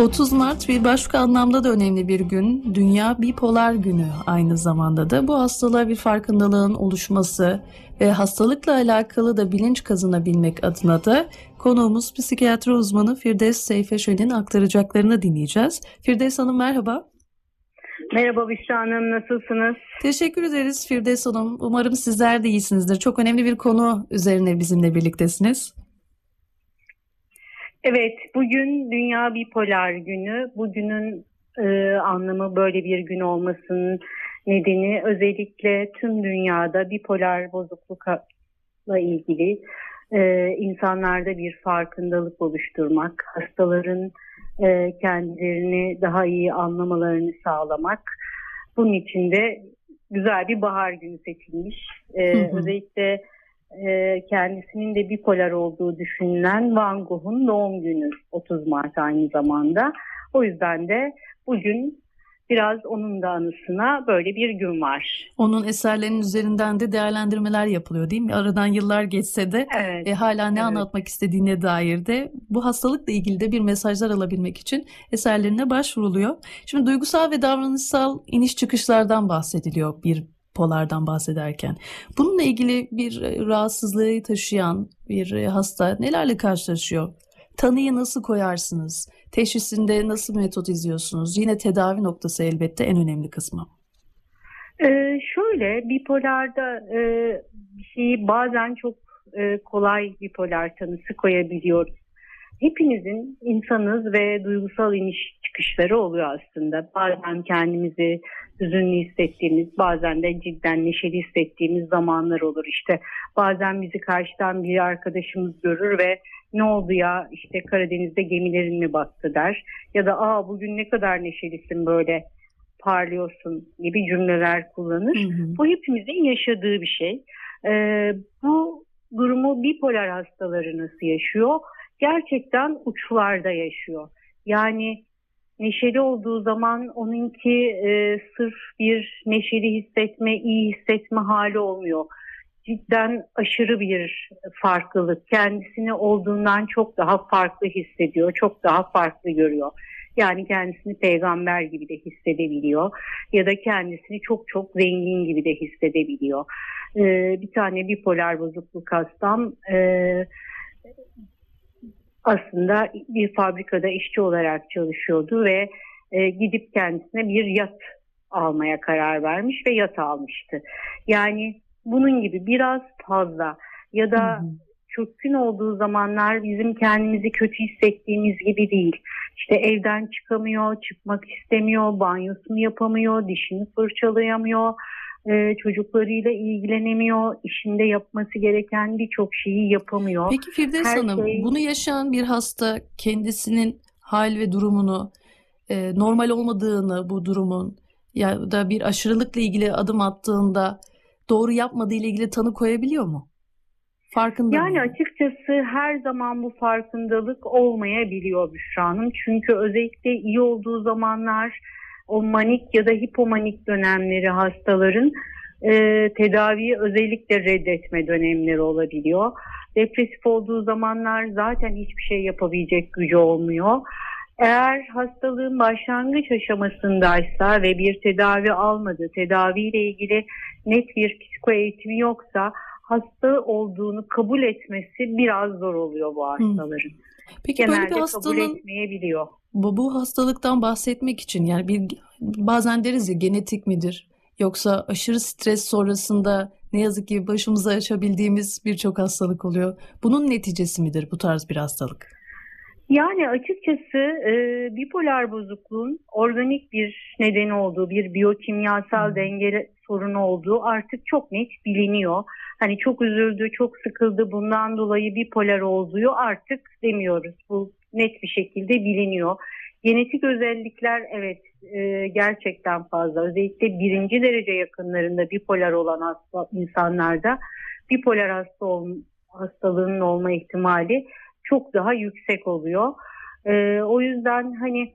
30 Mart bir başka anlamda da önemli bir gün. Dünya Bipolar Günü aynı zamanda da. Bu hastalığa bir farkındalığın oluşması ve hastalıkla alakalı da bilinç kazanabilmek adına da konuğumuz psikiyatri uzmanı Firdevs Seyfeşel'in aktaracaklarını dinleyeceğiz. Firdevs Hanım merhaba. Merhaba Büşra Hanım, nasılsınız? Teşekkür ederiz Firdevs Hanım. Umarım sizler de iyisinizdir. Çok önemli bir konu üzerine bizimle birliktesiniz. Evet, bugün Dünya Bipolar Günü. Bugünün e, anlamı böyle bir gün olmasının nedeni özellikle tüm dünyada bipolar bozuklukla ilgili e, insanlarda bir farkındalık oluşturmak, hastaların e, kendilerini daha iyi anlamalarını sağlamak. Bunun için de güzel bir bahar günü seçilmiş. E, hı hı. Özellikle e, kendisinin de bipolar olduğu düşünülen Van Gogh'un doğum günü 30 Mart aynı zamanda. O yüzden de bugün biraz onun da anısına böyle bir gün var. Onun eserlerinin üzerinden de değerlendirmeler yapılıyor değil mi? Aradan yıllar geçse de evet, e, hala ne evet. anlatmak istediğine dair de bu hastalıkla ilgili de bir mesajlar alabilmek için eserlerine başvuruluyor. Şimdi duygusal ve davranışsal iniş çıkışlardan bahsediliyor bir polardan bahsederken. Bununla ilgili bir e, rahatsızlığı taşıyan bir e, hasta nelerle karşılaşıyor? Tanıyı nasıl koyarsınız? Teşhisinde nasıl metot izliyorsunuz? Yine tedavi noktası elbette en önemli kısmı. Ee, şöyle bipolarda e, şeyi bazen çok e, kolay bipolar tanısı koyabiliyoruz. Hepimizin insanız ve duygusal iniş çıkışları oluyor aslında. Bazen kendimizi hüzünlü hissettiğimiz, bazen de cidden neşeli hissettiğimiz zamanlar olur. İşte bazen bizi karşıdan bir arkadaşımız görür ve ne oldu ya işte Karadeniz'de gemilerin mi battı der. Ya da aa bugün ne kadar neşelisin böyle parlıyorsun gibi cümleler kullanır. Hı hı. Bu hepimizin yaşadığı bir şey. Ee, bu durumu bipolar hastaları nasıl yaşıyor? Gerçekten uçlarda yaşıyor. Yani neşeli olduğu zaman onunki e, sırf bir neşeli hissetme, iyi hissetme hali olmuyor. Cidden aşırı bir farklılık. Kendisini olduğundan çok daha farklı hissediyor, çok daha farklı görüyor. Yani kendisini peygamber gibi de hissedebiliyor ya da kendisini çok çok zengin gibi de hissedebiliyor. Ee, bir tane bipolar bozukluk hastam e, aslında bir fabrikada işçi olarak çalışıyordu ve e, gidip kendisine bir yat almaya karar vermiş ve yat almıştı. Yani bunun gibi biraz fazla ya da hı çökkün olduğu zamanlar bizim kendimizi kötü hissettiğimiz gibi değil. İşte evden çıkamıyor, çıkmak istemiyor, banyosunu yapamıyor, dişini fırçalayamıyor, e, çocuklarıyla ilgilenemiyor, işinde yapması gereken birçok şeyi yapamıyor. Peki Firdevs Her Hanım, şey... bunu yaşayan bir hasta kendisinin hal ve durumunu, e, normal olmadığını bu durumun ya da bir aşırılıkla ilgili adım attığında doğru yapmadığı ile ilgili tanı koyabiliyor mu? Farkında yani mı? açıkçası her zaman bu farkındalık olmayabiliyor Büşra Hanım. Çünkü özellikle iyi olduğu zamanlar o manik ya da hipomanik dönemleri hastaların e, tedaviyi özellikle reddetme dönemleri olabiliyor. Depresif olduğu zamanlar zaten hiçbir şey yapabilecek gücü olmuyor. Eğer hastalığın başlangıç aşamasındaysa ve bir tedavi almadı, tedaviyle ilgili net bir psiko eğitimi yoksa hasta olduğunu kabul etmesi biraz zor oluyor bu hastaların. Peki Genelde böyle bir hastalığın kabul etmeyebiliyor. Bu, bu hastalıktan bahsetmek için yani bir bazen deriz ya genetik midir yoksa aşırı stres sonrasında ne yazık ki başımıza açabildiğimiz birçok hastalık oluyor. Bunun neticesi midir bu tarz bir hastalık? Yani açıkçası e, bipolar bozukluğun organik bir nedeni olduğu, bir biyokimyasal denge sorunu olduğu artık çok net biliniyor. Hani çok üzüldü, çok sıkıldı bundan dolayı bipolar olduğu artık demiyoruz. Bu net bir şekilde biliniyor. Genetik özellikler evet e, gerçekten fazla. Özellikle birinci derece yakınlarında bipolar olan hasta, insanlarda bipolar hasta ol, hastalığının olma ihtimali çok daha yüksek oluyor. E, o yüzden hani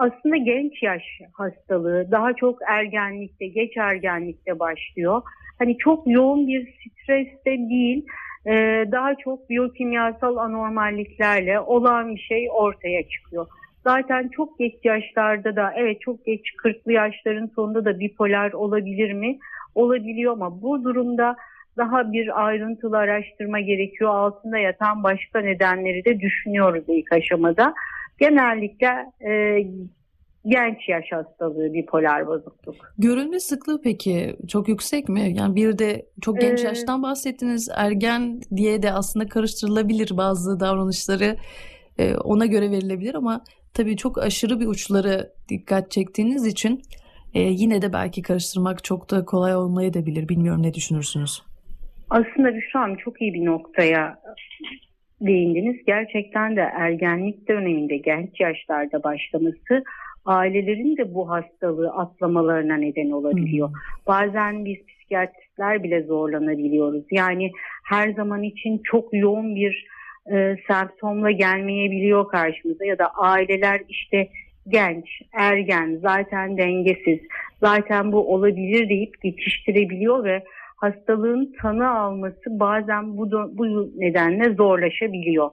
aslında genç yaş hastalığı daha çok ergenlikte, geç ergenlikte başlıyor. Hani çok yoğun bir streste değil, e, daha çok biyokimyasal anormalliklerle olan bir şey ortaya çıkıyor. Zaten çok geç yaşlarda da evet çok geç 40'lı yaşların sonunda da bipolar olabilir mi? Olabiliyor ama bu durumda daha bir ayrıntılı araştırma gerekiyor. Altında yatan başka nedenleri de düşünüyoruz ilk aşamada. Genellikle e, genç yaş hastalığı bipolar bozukluk. Görülme sıklığı peki çok yüksek mi? Yani bir de çok genç ee, yaştan bahsettiniz. Ergen diye de aslında karıştırılabilir bazı davranışları e, ona göre verilebilir ama tabii çok aşırı bir uçları dikkat çektiğiniz için e, yine de belki karıştırmak çok da kolay olmayabilir. Bilmiyorum ne düşünürsünüz? Aslında Büşra Hanım çok iyi bir noktaya değindiniz. Gerçekten de ergenlik döneminde genç yaşlarda başlaması ailelerin de bu hastalığı atlamalarına neden olabiliyor. Hmm. Bazen biz psikiyatristler bile zorlanabiliyoruz. Yani her zaman için çok yoğun bir e, semptomla gelmeyebiliyor karşımıza ya da aileler işte genç, ergen, zaten dengesiz, zaten bu olabilir deyip geçiştirebiliyor ve hastalığın tanı alması bazen bu, bu nedenle zorlaşabiliyor.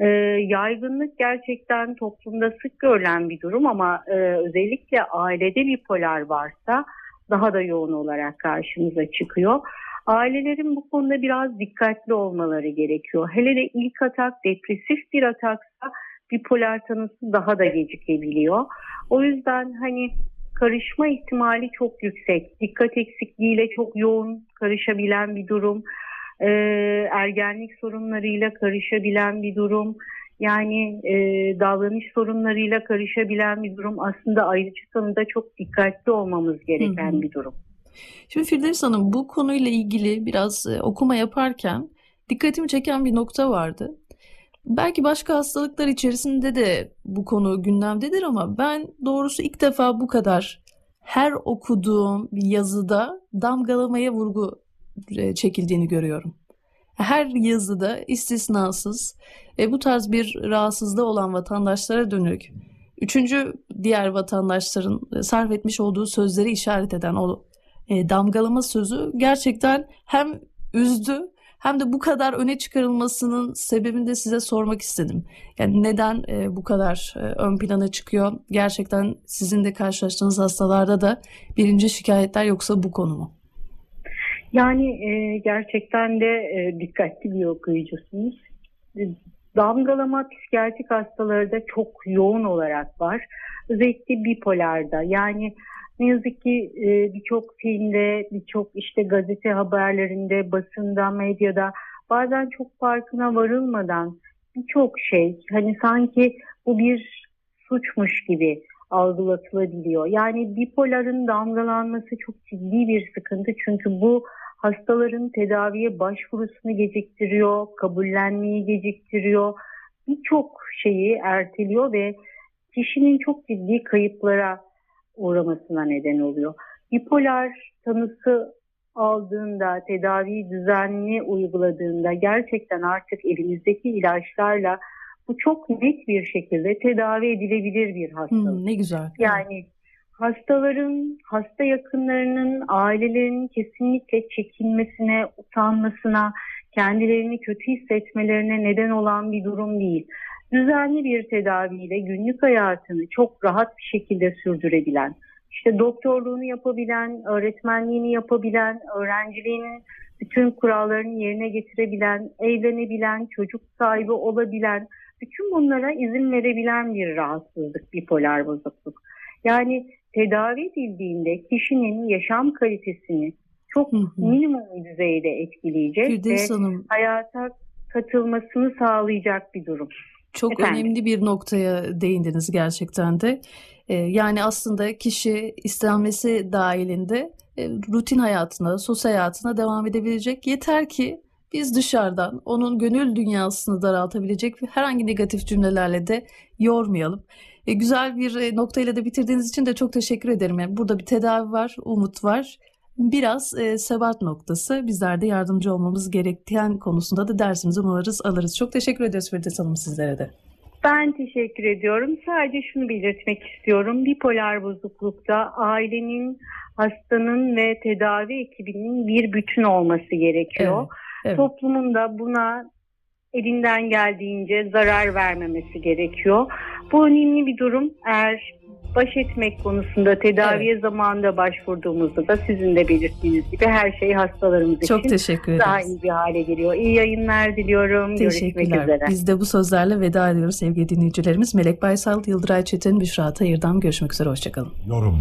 E, yaygınlık gerçekten toplumda sık görülen bir durum ama e, özellikle ailede bipolar varsa daha da yoğun olarak karşımıza çıkıyor. Ailelerin bu konuda biraz dikkatli olmaları gerekiyor. Hele de ilk atak depresif bir ataksa bipolar tanısı daha da gecikebiliyor. O yüzden hani karışma ihtimali çok yüksek. Dikkat eksikliğiyle çok yoğun karışabilen bir durum e, ergenlik sorunlarıyla karışabilen bir durum. Yani e, davranış sorunlarıyla karışabilen bir durum aslında ayrıcı konuda çok dikkatli olmamız gereken hı hı. bir durum. Şimdi Firdevs Hanım bu konuyla ilgili biraz e, okuma yaparken dikkatimi çeken bir nokta vardı. Belki başka hastalıklar içerisinde de bu konu gündemdedir ama ben doğrusu ilk defa bu kadar her okuduğum bir yazıda damgalamaya vurgu e, çekildiğini görüyorum. Her yazıda istisnasız e, bu tarz bir rahatsızlığı olan vatandaşlara dönük üçüncü diğer vatandaşların e, sarf etmiş olduğu sözleri işaret eden o e, damgalama sözü gerçekten hem üzdü hem de bu kadar öne çıkarılmasının sebebini de size sormak istedim. Yani neden e, bu kadar e, ön plana çıkıyor? Gerçekten sizin de karşılaştığınız hastalarda da birinci şikayetler yoksa bu konu mu? Yani e, gerçekten de e, dikkatli bir okuyucusunuz. Damgalama psikiyatrik hastaları da çok yoğun olarak var. Özellikle bipolarda. Yani ne yazık ki e, birçok filmde, birçok işte gazete haberlerinde, basında, medyada bazen çok farkına varılmadan birçok şey hani sanki bu bir suçmuş gibi algılatılabiliyor. Yani bipoların damgalanması çok ciddi bir sıkıntı çünkü bu hastaların tedaviye başvurusunu geciktiriyor, kabullenmeyi geciktiriyor. Birçok şeyi erteliyor ve kişinin çok ciddi kayıplara uğramasına neden oluyor. Bipolar tanısı aldığında, tedaviyi düzenli uyguladığında gerçekten artık elimizdeki ilaçlarla bu çok net bir şekilde tedavi edilebilir bir hastalık. Hmm, ne güzel. Yani hastaların, hasta yakınlarının, ailelerin kesinlikle çekinmesine, utanmasına, kendilerini kötü hissetmelerine neden olan bir durum değil. Düzenli bir tedaviyle günlük hayatını çok rahat bir şekilde sürdürebilen, işte doktorluğunu yapabilen, öğretmenliğini yapabilen, öğrenciliğinin bütün kurallarını yerine getirebilen, evlenebilen, çocuk sahibi olabilen, bütün bunlara izin verebilen bir rahatsızlık bipolar bozukluk. Yani tedavi edildiğinde kişinin yaşam kalitesini çok hı hı. minimum düzeyde etkileyecek Firdevs ve Hanım. hayata katılmasını sağlayacak bir durum. Çok Efendim? önemli bir noktaya değindiniz gerçekten de. Ee, yani aslında kişi istenmesi dahilinde e, rutin hayatına, sosyal hayatına devam edebilecek. Yeter ki biz dışarıdan onun gönül dünyasını daraltabilecek herhangi negatif cümlelerle de yormayalım. E, güzel bir e, noktayla da bitirdiğiniz için de çok teşekkür ederim. Yani burada bir tedavi var, umut var. Biraz e, sebat noktası. Bizler de yardımcı olmamız gereken konusunda da dersimizi umarız alırız. Çok teşekkür ediyoruz Firdevs Hanım sizlere de. Ben teşekkür ediyorum. Sadece şunu belirtmek istiyorum. Bipolar bozuklukta ailenin, hastanın ve tedavi ekibinin bir bütün olması gerekiyor. Evet, evet. Toplumun da buna elinden geldiğince zarar vermemesi gerekiyor. Bu önemli bir durum. Eğer baş etmek konusunda tedaviye evet. zamanında başvurduğumuzda da sizin de belirttiğiniz gibi her şey hastalarımız Çok için teşekkür daha iyi bir hale geliyor. İyi yayınlar diliyorum. Görüşmek üzere. Biz de bu sözlerle veda ediyoruz sevgili dinleyicilerimiz. Melek Baysal, Yıldıray Çetin, Büşra Tayır'dan görüşmek üzere. Hoşçakalın. Yorum.